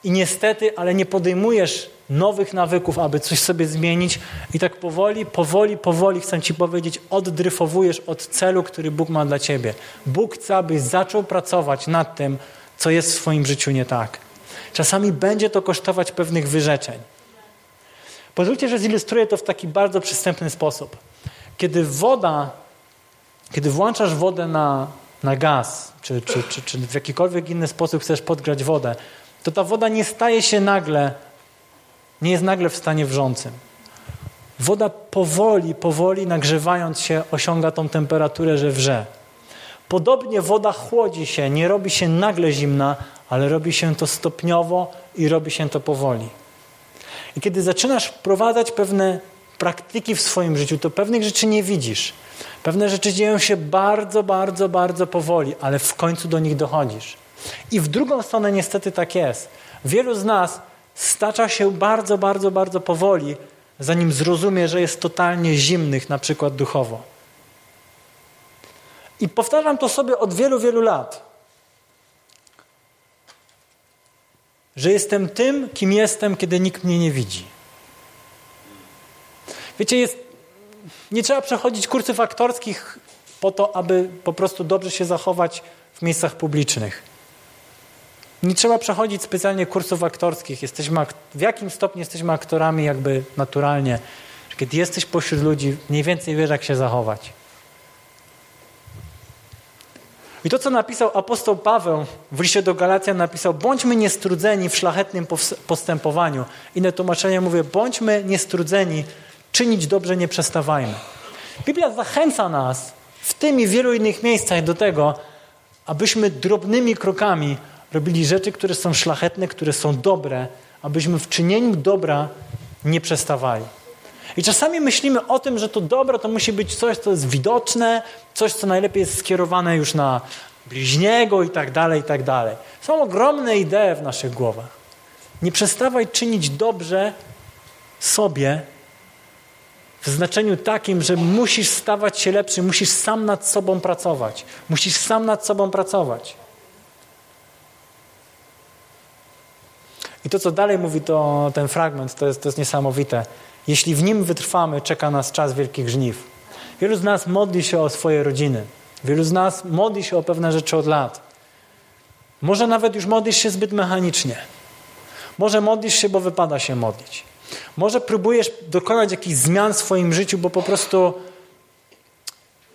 I niestety, ale nie podejmujesz nowych nawyków, aby coś sobie zmienić i tak powoli, powoli, powoli, chcę Ci powiedzieć, oddryfowujesz od celu, który Bóg ma dla Ciebie. Bóg chce, abyś zaczął pracować nad tym, co jest w swoim życiu nie tak. Czasami będzie to kosztować pewnych wyrzeczeń. Pozwólcie, że zilustruję to w taki bardzo przystępny sposób. Kiedy woda, kiedy włączasz wodę na, na gaz, czy, czy, czy, czy w jakikolwiek inny sposób chcesz podgrzać wodę, to ta woda nie staje się nagle, nie jest nagle w stanie wrzącym. Woda powoli, powoli nagrzewając się osiąga tą temperaturę, że wrze. Podobnie woda chłodzi się, nie robi się nagle zimna, ale robi się to stopniowo i robi się to powoli. I kiedy zaczynasz wprowadzać pewne praktyki w swoim życiu, to pewnych rzeczy nie widzisz. Pewne rzeczy dzieją się bardzo, bardzo, bardzo powoli, ale w końcu do nich dochodzisz. I w drugą stronę niestety tak jest. Wielu z nas stacza się bardzo, bardzo, bardzo powoli, zanim zrozumie, że jest totalnie zimnych, na przykład duchowo. I powtarzam to sobie od wielu, wielu lat. Że jestem tym, kim jestem, kiedy nikt mnie nie widzi. Wiecie, jest, nie trzeba przechodzić kursów aktorskich po to, aby po prostu dobrze się zachować w miejscach publicznych. Nie trzeba przechodzić specjalnie kursów aktorskich. Jesteśmy, w jakim stopniu jesteśmy aktorami jakby naturalnie. Kiedy jesteś pośród ludzi, mniej więcej wiesz, jak się zachować. I to, co napisał apostoł Paweł w liście do Galacjan, napisał: bądźmy niestrudzeni w szlachetnym postępowaniu. Inne tłumaczenie mówię: bądźmy niestrudzeni, czynić dobrze nie przestawajmy. Biblia zachęca nas w tym i wielu innych miejscach do tego, abyśmy drobnymi krokami robili rzeczy, które są szlachetne, które są dobre, abyśmy w czynieniu dobra nie przestawali. I czasami myślimy o tym, że to dobro to musi być coś, co jest widoczne, coś, co najlepiej jest skierowane już na bliźniego i tak dalej, i tak dalej. Są ogromne idee w naszych głowach. Nie przestawaj czynić dobrze sobie w znaczeniu takim, że musisz stawać się lepszy, musisz sam nad sobą pracować. Musisz sam nad sobą pracować. I to, co dalej mówi to, ten fragment, to jest, to jest niesamowite. Jeśli w nim wytrwamy, czeka nas czas wielkich żniw. Wielu z nas modli się o swoje rodziny. Wielu z nas modli się o pewne rzeczy od lat. Może nawet już modlisz się zbyt mechanicznie. Może modlisz się, bo wypada się modlić. Może próbujesz dokonać jakichś zmian w swoim życiu, bo po prostu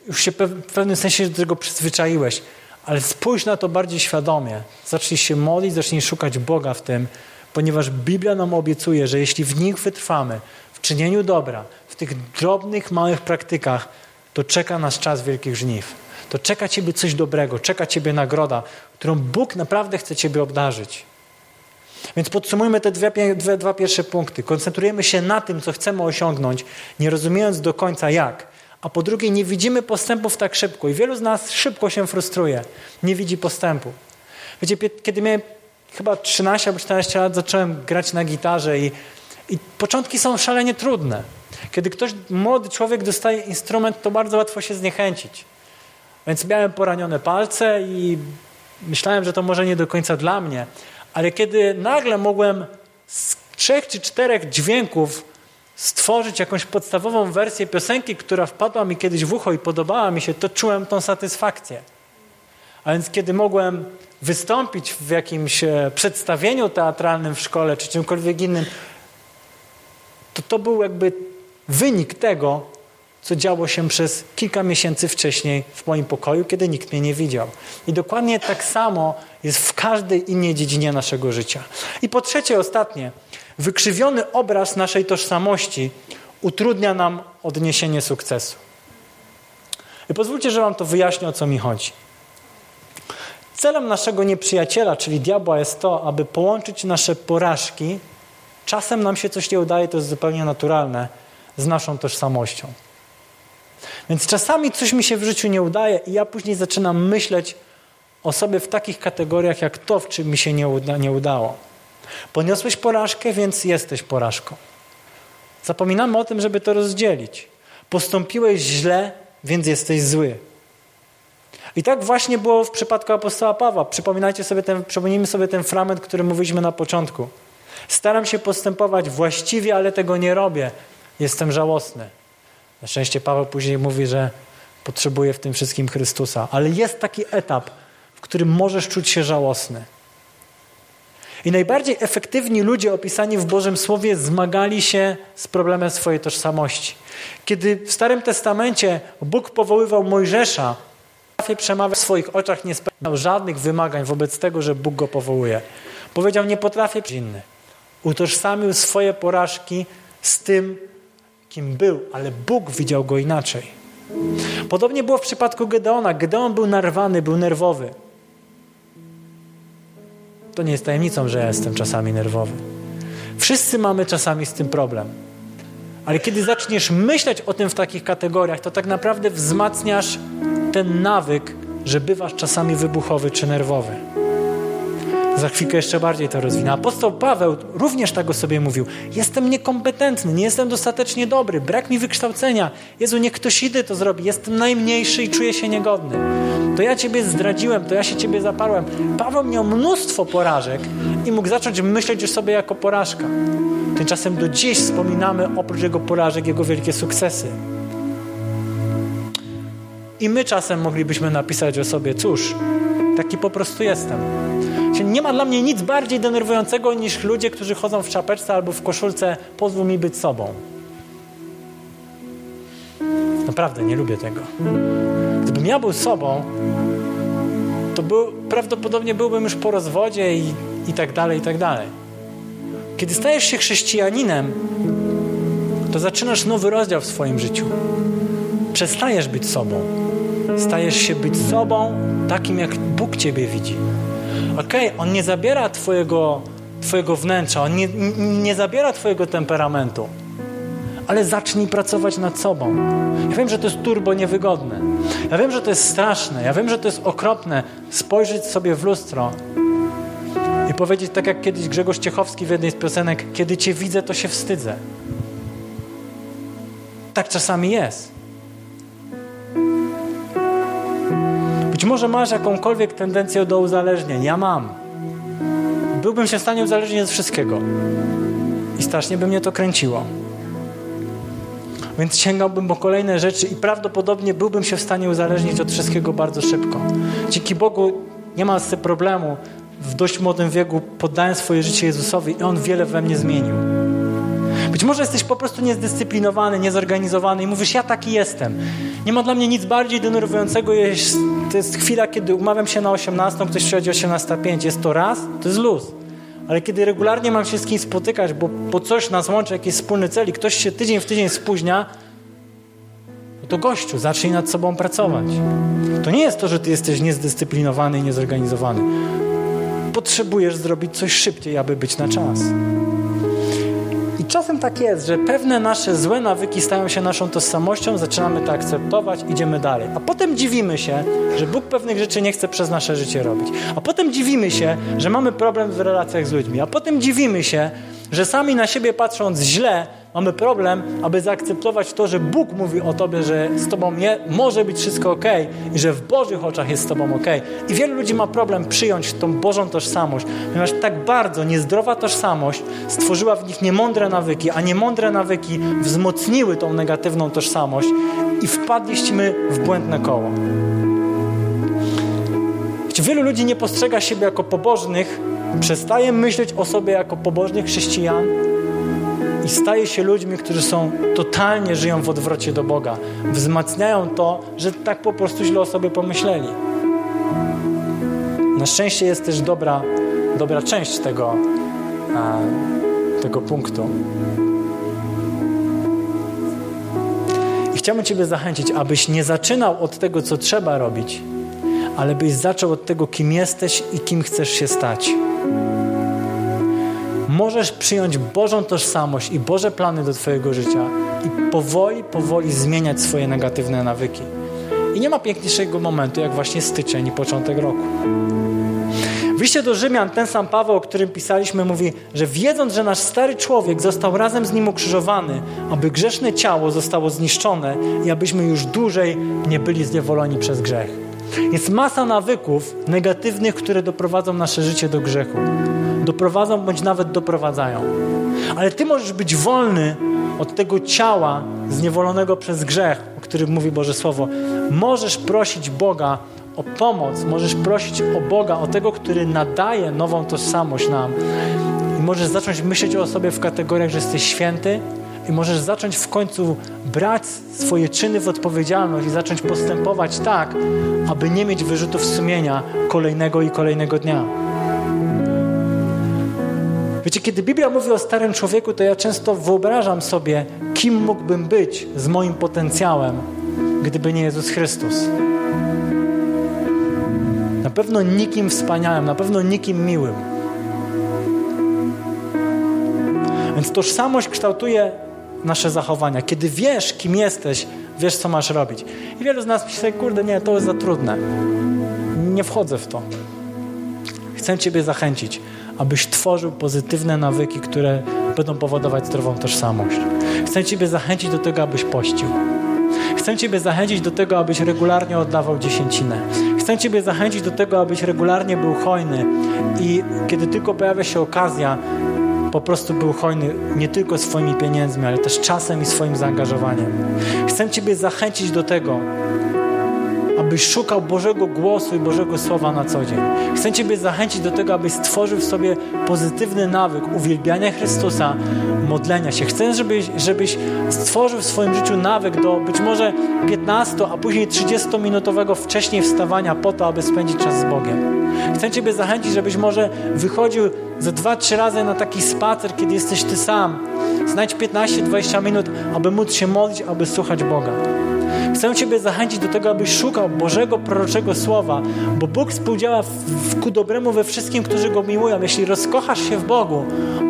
już się w pewnym sensie do tego przyzwyczaiłeś. Ale spójrz na to bardziej świadomie. Zacznij się modlić, zacznij szukać Boga w tym ponieważ Biblia nam obiecuje, że jeśli w nich wytrwamy, w czynieniu dobra, w tych drobnych, małych praktykach, to czeka nas czas wielkich żniw. To czeka Ciebie coś dobrego, czeka Ciebie nagroda, którą Bóg naprawdę chce Ciebie obdarzyć. Więc podsumujmy te dwie, dwie, dwa pierwsze punkty. Koncentrujemy się na tym, co chcemy osiągnąć, nie rozumiejąc do końca jak. A po drugie, nie widzimy postępów tak szybko. I wielu z nas szybko się frustruje, nie widzi postępu. Wiecie, kiedy miałem chyba 13 albo 14 lat zacząłem grać na gitarze i, i początki są szalenie trudne. Kiedy ktoś, młody człowiek dostaje instrument, to bardzo łatwo się zniechęcić. Więc miałem poranione palce i myślałem, że to może nie do końca dla mnie. Ale kiedy nagle mogłem z trzech czy czterech dźwięków stworzyć jakąś podstawową wersję piosenki, która wpadła mi kiedyś w ucho i podobała mi się, to czułem tą satysfakcję. A więc kiedy mogłem wystąpić w jakimś e, przedstawieniu teatralnym w szkole czy czymkolwiek innym, to to był jakby wynik tego, co działo się przez kilka miesięcy wcześniej w moim pokoju, kiedy nikt mnie nie widział. I dokładnie tak samo jest w każdej innej dziedzinie naszego życia. I po trzecie, ostatnie, wykrzywiony obraz naszej tożsamości utrudnia nam odniesienie sukcesu. I pozwólcie, że Wam to wyjaśnię, o co mi chodzi. Celem naszego nieprzyjaciela, czyli diabła, jest to, aby połączyć nasze porażki. Czasem nam się coś nie udaje, to jest zupełnie naturalne, z naszą tożsamością. Więc czasami coś mi się w życiu nie udaje i ja później zaczynam myśleć o sobie w takich kategoriach, jak to, w czym mi się nie, uda, nie udało. Poniosłeś porażkę, więc jesteś porażką. Zapominamy o tym, żeby to rozdzielić. Postąpiłeś źle, więc jesteś zły. I tak właśnie było w przypadku apostoła Pawła. Przypominajcie sobie ten, przypomnijmy sobie ten fragment, który mówiliśmy na początku. Staram się postępować właściwie, ale tego nie robię. Jestem żałosny. Na szczęście Paweł później mówi, że potrzebuje w tym wszystkim Chrystusa. Ale jest taki etap, w którym możesz czuć się żałosny. I najbardziej efektywni ludzie opisani w Bożym Słowie zmagali się z problemem swojej tożsamości. Kiedy w Starym Testamencie Bóg powoływał Mojżesza, przemawiał w swoich oczach, nie spełniał żadnych wymagań wobec tego, że Bóg go powołuje. Powiedział, nie potrafię inny. Utożsamił swoje porażki z tym, kim był, ale Bóg widział go inaczej. Podobnie było w przypadku Gedeona. Gedeon był narwany, był nerwowy. To nie jest tajemnicą, że ja jestem czasami nerwowy. Wszyscy mamy czasami z tym problem. Ale kiedy zaczniesz myśleć o tym w takich kategoriach, to tak naprawdę wzmacniasz ten nawyk, że bywasz czasami wybuchowy czy nerwowy. Za chwilkę jeszcze bardziej to rozwinę. Apostoł Paweł również tak o sobie mówił. Jestem niekompetentny, nie jestem dostatecznie dobry, brak mi wykształcenia. Jezu, niech ktoś inny to zrobi. Jestem najmniejszy i czuję się niegodny. To ja Ciebie zdradziłem, to ja się Ciebie zaparłem. Paweł miał mnóstwo porażek i mógł zacząć myśleć o sobie jako porażka. Tymczasem do dziś wspominamy oprócz jego porażek jego wielkie sukcesy. I my czasem moglibyśmy napisać o sobie, cóż, taki po prostu jestem. Nie ma dla mnie nic bardziej denerwującego niż ludzie, którzy chodzą w czapeczce albo w koszulce, pozwól mi być sobą. Naprawdę nie lubię tego. Gdybym ja był sobą, to był, prawdopodobnie byłbym już po rozwodzie i, i tak dalej, i tak dalej. Kiedy stajesz się chrześcijaninem, to zaczynasz nowy rozdział w swoim życiu. Przestajesz być sobą. Stajesz się być sobą takim, jak Bóg Ciebie widzi. Okej, okay, On nie zabiera twojego, twojego wnętrza, On nie, nie zabiera Twojego temperamentu, ale zacznij pracować nad sobą. Ja wiem, że to jest turbo niewygodne. Ja wiem, że to jest straszne. Ja wiem, że to jest okropne spojrzeć sobie w lustro i powiedzieć tak jak kiedyś Grzegorz Ciechowski w jednej z piosenek, kiedy Cię widzę, to się wstydzę. Tak czasami jest. Być może masz jakąkolwiek tendencję do uzależnień. Ja mam. Byłbym się w stanie uzależnić od wszystkiego. I strasznie by mnie to kręciło. Więc sięgałbym po kolejne rzeczy i prawdopodobnie byłbym się w stanie uzależnić od wszystkiego bardzo szybko. Dzięki Bogu nie ma z tym problemu. W dość młodym wieku poddałem swoje życie Jezusowi i On wiele we mnie zmienił. Być może jesteś po prostu niezdyscyplinowany, niezorganizowany i mówisz, ja taki jestem. Nie ma dla mnie nic bardziej denerwującego. Jest, to jest chwila, kiedy umawiam się na 18, ktoś przychodzi 18.05. Jest to raz, to jest luz. Ale kiedy regularnie mam się z kimś spotykać, bo po coś nas łączy, jakiś wspólny cel i ktoś się tydzień w tydzień spóźnia, no to gościu, zacznij nad sobą pracować. To nie jest to, że ty jesteś niezdyscyplinowany i niezorganizowany. Potrzebujesz zrobić coś szybciej, aby być na czas czasem tak jest, że pewne nasze złe nawyki stają się naszą tożsamością, zaczynamy to akceptować, idziemy dalej. A potem dziwimy się, że Bóg pewnych rzeczy nie chce przez nasze życie robić. A potem dziwimy się, że mamy problem w relacjach z ludźmi. A potem dziwimy się, że sami na siebie patrząc źle, mamy problem, aby zaakceptować to, że Bóg mówi o Tobie, że z Tobą nie, może być wszystko ok i że w Bożych oczach jest z Tobą ok. I wielu ludzi ma problem przyjąć tą Bożą tożsamość, ponieważ tak bardzo niezdrowa tożsamość stworzyła w nich niemądre nawyki, a niemądre nawyki wzmocniły tą negatywną tożsamość i wpadliśmy w błędne koło. Wielu ludzi nie postrzega siebie jako pobożnych, przestaje myśleć o sobie jako pobożnych chrześcijan, i staje się ludźmi, którzy są totalnie żyją w odwrocie do Boga. Wzmacniają to, że tak po prostu źle o sobie pomyśleli. Na szczęście jest też dobra, dobra część tego, tego punktu. I chciałbym Ciebie zachęcić, abyś nie zaczynał od tego, co trzeba robić, ale byś zaczął od tego, kim jesteś i kim chcesz się stać możesz przyjąć Bożą tożsamość i Boże plany do Twojego życia i powoli, powoli zmieniać swoje negatywne nawyki. I nie ma piękniejszego momentu, jak właśnie styczeń i początek roku. W liście do Rzymian ten sam Paweł, o którym pisaliśmy, mówi, że wiedząc, że nasz stary człowiek został razem z nim ukrzyżowany, aby grzeszne ciało zostało zniszczone i abyśmy już dłużej nie byli zniewoleni przez grzech. Jest masa nawyków negatywnych, które doprowadzą nasze życie do grzechu. Doprowadzą bądź nawet doprowadzają. Ale ty możesz być wolny od tego ciała zniewolonego przez grzech, o którym mówi Boże Słowo. Możesz prosić Boga o pomoc, możesz prosić o Boga, o tego, który nadaje nową tożsamość nam. I możesz zacząć myśleć o sobie w kategoriach, że jesteś święty, i możesz zacząć w końcu brać swoje czyny w odpowiedzialność i zacząć postępować tak, aby nie mieć wyrzutów sumienia kolejnego i kolejnego dnia. Wiecie, kiedy Biblia mówi o starym człowieku, to ja często wyobrażam sobie, kim mógłbym być z moim potencjałem, gdyby nie Jezus Chrystus. Na pewno nikim wspaniałym, na pewno nikim miłym. Więc tożsamość kształtuje nasze zachowania. Kiedy wiesz, kim jesteś, wiesz, co masz robić. I wielu z nas myśli, kurde, nie, to jest za trudne. Nie wchodzę w to. Chcę Ciebie zachęcić, abyś tworzył pozytywne nawyki, które będą powodować zdrową tożsamość. Chcę Ciebie zachęcić do tego, abyś pościł. Chcę Ciebie zachęcić do tego, abyś regularnie oddawał dziesięcinę. Chcę Ciebie zachęcić do tego, abyś regularnie był hojny i kiedy tylko pojawia się okazja, po prostu był hojny nie tylko swoimi pieniędzmi, ale też czasem i swoim zaangażowaniem. Chcę Ciebie zachęcić do tego, abyś szukał Bożego głosu i Bożego Słowa na co dzień. Chcę Ciebie zachęcić do tego, abyś stworzył w sobie pozytywny nawyk uwielbiania Chrystusa, modlenia się. Chcę, żebyś, żebyś stworzył w swoim życiu nawyk do być może 15, a później 30-minutowego wcześniej wstawania po to, aby spędzić czas z Bogiem. Chcę Ciebie zachęcić, żebyś może wychodził ze dwa, trzy razy na taki spacer, kiedy jesteś Ty sam. Znajdź 15-20 minut, aby móc się modlić, aby słuchać Boga. Chcę Ciebie zachęcić do tego, abyś szukał Bożego proroczego słowa, bo Bóg współdziała w, ku dobremu we wszystkim, którzy Go miłują. Jeśli rozkochasz się w Bogu,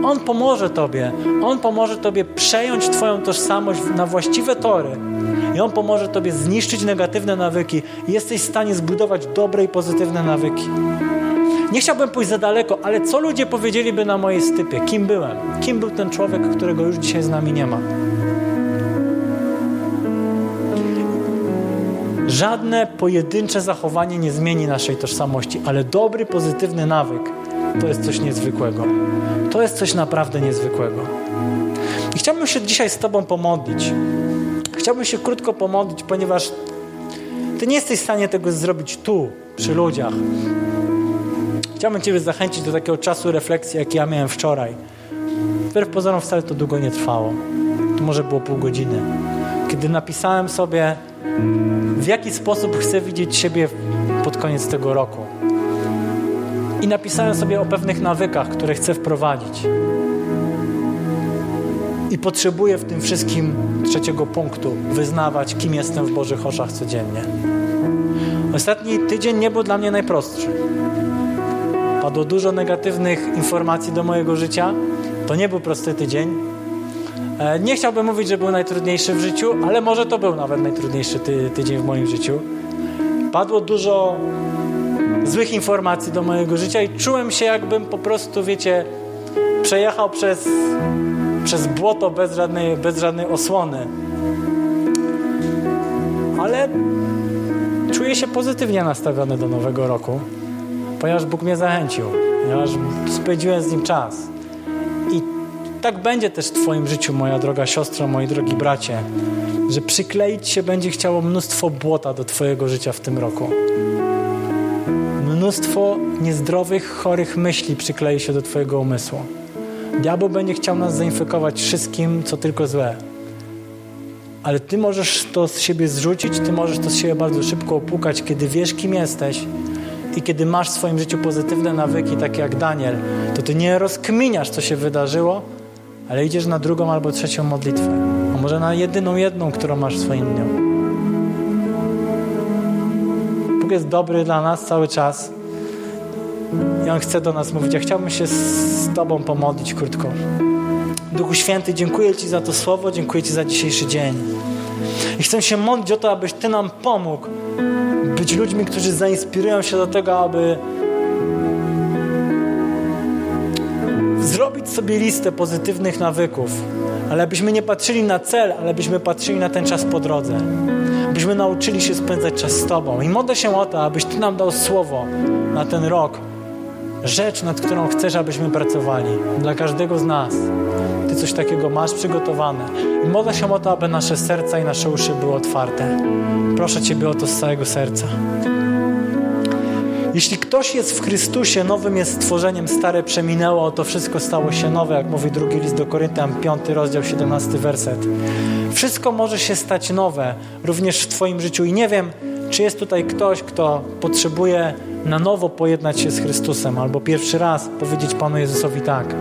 On pomoże Tobie. On pomoże Tobie przejąć Twoją tożsamość na właściwe tory. I On pomoże Tobie zniszczyć negatywne nawyki jesteś w stanie zbudować dobre i pozytywne nawyki. Nie chciałbym pójść za daleko, ale co ludzie powiedzieliby na mojej stypie? Kim byłem? Kim był ten człowiek, którego już dzisiaj z nami nie ma? Żadne pojedyncze zachowanie nie zmieni naszej tożsamości, ale dobry, pozytywny nawyk to jest coś niezwykłego. To jest coś naprawdę niezwykłego. I chciałbym się dzisiaj z Tobą pomodlić. Chciałbym się krótko pomodlić, ponieważ Ty nie jesteś w stanie tego zrobić tu, przy ludziach. Chciałbym Ciebie zachęcić do takiego czasu refleksji, jaki ja miałem wczoraj. Wbrew pozorom wcale to długo nie trwało. To może było pół godziny. Kiedy napisałem sobie, w jaki sposób chcę widzieć siebie pod koniec tego roku. I napisałem sobie o pewnych nawykach, które chcę wprowadzić. I potrzebuję w tym wszystkim trzeciego punktu wyznawać, kim jestem w Bożych oczach codziennie. Ostatni tydzień nie był dla mnie najprostszy. Padło dużo negatywnych informacji do mojego życia. To nie był prosty tydzień. E, nie chciałbym mówić, że był najtrudniejszy w życiu, ale może to był nawet najtrudniejszy ty tydzień w moim życiu. Padło dużo złych informacji do mojego życia i czułem się, jakbym po prostu, wiecie, przejechał przez, przez błoto bez żadnej, bez żadnej osłony. Ale czuję się pozytywnie nastawiony do nowego roku ponieważ Bóg mnie zachęcił, ponieważ spędziłem z Nim czas. Tak będzie też w Twoim życiu, moja droga siostra, moi drogi bracie, że przykleić się będzie chciało mnóstwo błota do Twojego życia w tym roku. Mnóstwo niezdrowych, chorych myśli przyklei się do Twojego umysłu. Diabeł będzie chciał nas zainfekować wszystkim, co tylko złe. Ale Ty możesz to z siebie zrzucić, Ty możesz to z siebie bardzo szybko opłukać, kiedy wiesz, kim jesteś i kiedy masz w swoim życiu pozytywne nawyki, takie jak Daniel, to ty nie rozkminiasz, co się wydarzyło, ale idziesz na drugą albo trzecią modlitwę. A może na jedyną jedną, którą masz w swoim dniu. Bóg jest dobry dla nas cały czas. I On chce do nas mówić. Ja chciałbym się z Tobą pomodlić krótko. Duchu Święty, dziękuję Ci za to słowo, dziękuję Ci za dzisiejszy dzień. I chcę się modlić o to, abyś Ty nam pomógł być ludźmi, którzy zainspirują się do tego, aby zrobić sobie listę pozytywnych nawyków, ale byśmy nie patrzyli na cel, ale byśmy patrzyli na ten czas po drodze. Byśmy nauczyli się spędzać czas z Tobą. I modlę się o to, abyś Ty nam dał słowo na ten rok, rzecz, nad którą chcesz, abyśmy pracowali. Dla każdego z nas. Ty coś takiego masz przygotowane. I modlę się o to, aby nasze serca i nasze uszy były otwarte. Proszę Ciebie o to z całego serca. Jeśli ktoś jest w Chrystusie, nowym jest stworzeniem, stare przeminęło, to wszystko stało się nowe, jak mówi drugi list do Koryntian, 5 rozdział, 17 werset. Wszystko może się stać nowe, również w Twoim życiu. I nie wiem, czy jest tutaj ktoś, kto potrzebuje na nowo pojednać się z Chrystusem, albo pierwszy raz powiedzieć Panu Jezusowi tak.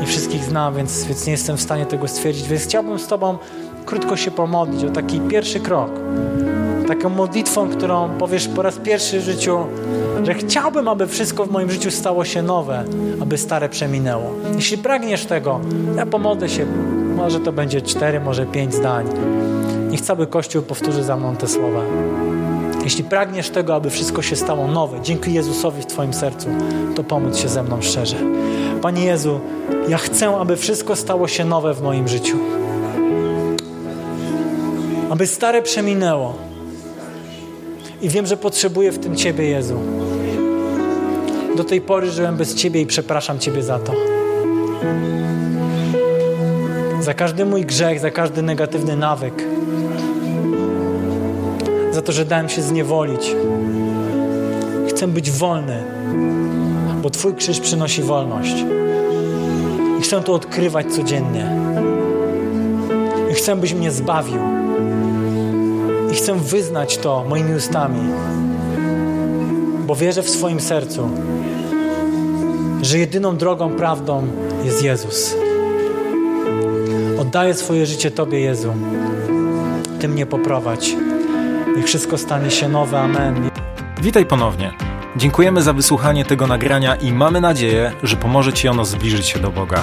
Nie wszystkich znam, więc, więc nie jestem w stanie tego stwierdzić, więc chciałbym z Tobą krótko się pomodlić o taki pierwszy krok. Taką modlitwą, którą powiesz po raz pierwszy w życiu, że chciałbym, aby wszystko w moim życiu stało się nowe, aby stare przeminęło. Jeśli pragniesz tego, ja pomodlę się, może to będzie cztery, może pięć zdań. Niech cały Kościół powtórzy za mną te słowa. Jeśli pragniesz tego, aby wszystko się stało nowe, dzięki Jezusowi w Twoim sercu, to pomóc się ze mną szczerze. Panie Jezu, ja chcę, aby wszystko stało się nowe w moim życiu. Aby stare przeminęło. I wiem, że potrzebuję w tym Ciebie, Jezu. Do tej pory żyłem bez Ciebie i przepraszam Ciebie za to. Za każdy mój grzech, za każdy negatywny nawyk. Za to, że dałem się zniewolić. Chcę być wolny, bo Twój krzyż przynosi wolność. I chcę to odkrywać codziennie. I chcę, byś mnie zbawił. I chcę wyznać to moimi ustami, bo wierzę w swoim sercu, że jedyną drogą, prawdą jest Jezus. Oddaję swoje życie Tobie, Jezu. Ty mnie poprowadź. Niech wszystko stanie się nowe. Amen. Witaj ponownie. Dziękujemy za wysłuchanie tego nagrania i mamy nadzieję, że pomoże Ci ono zbliżyć się do Boga.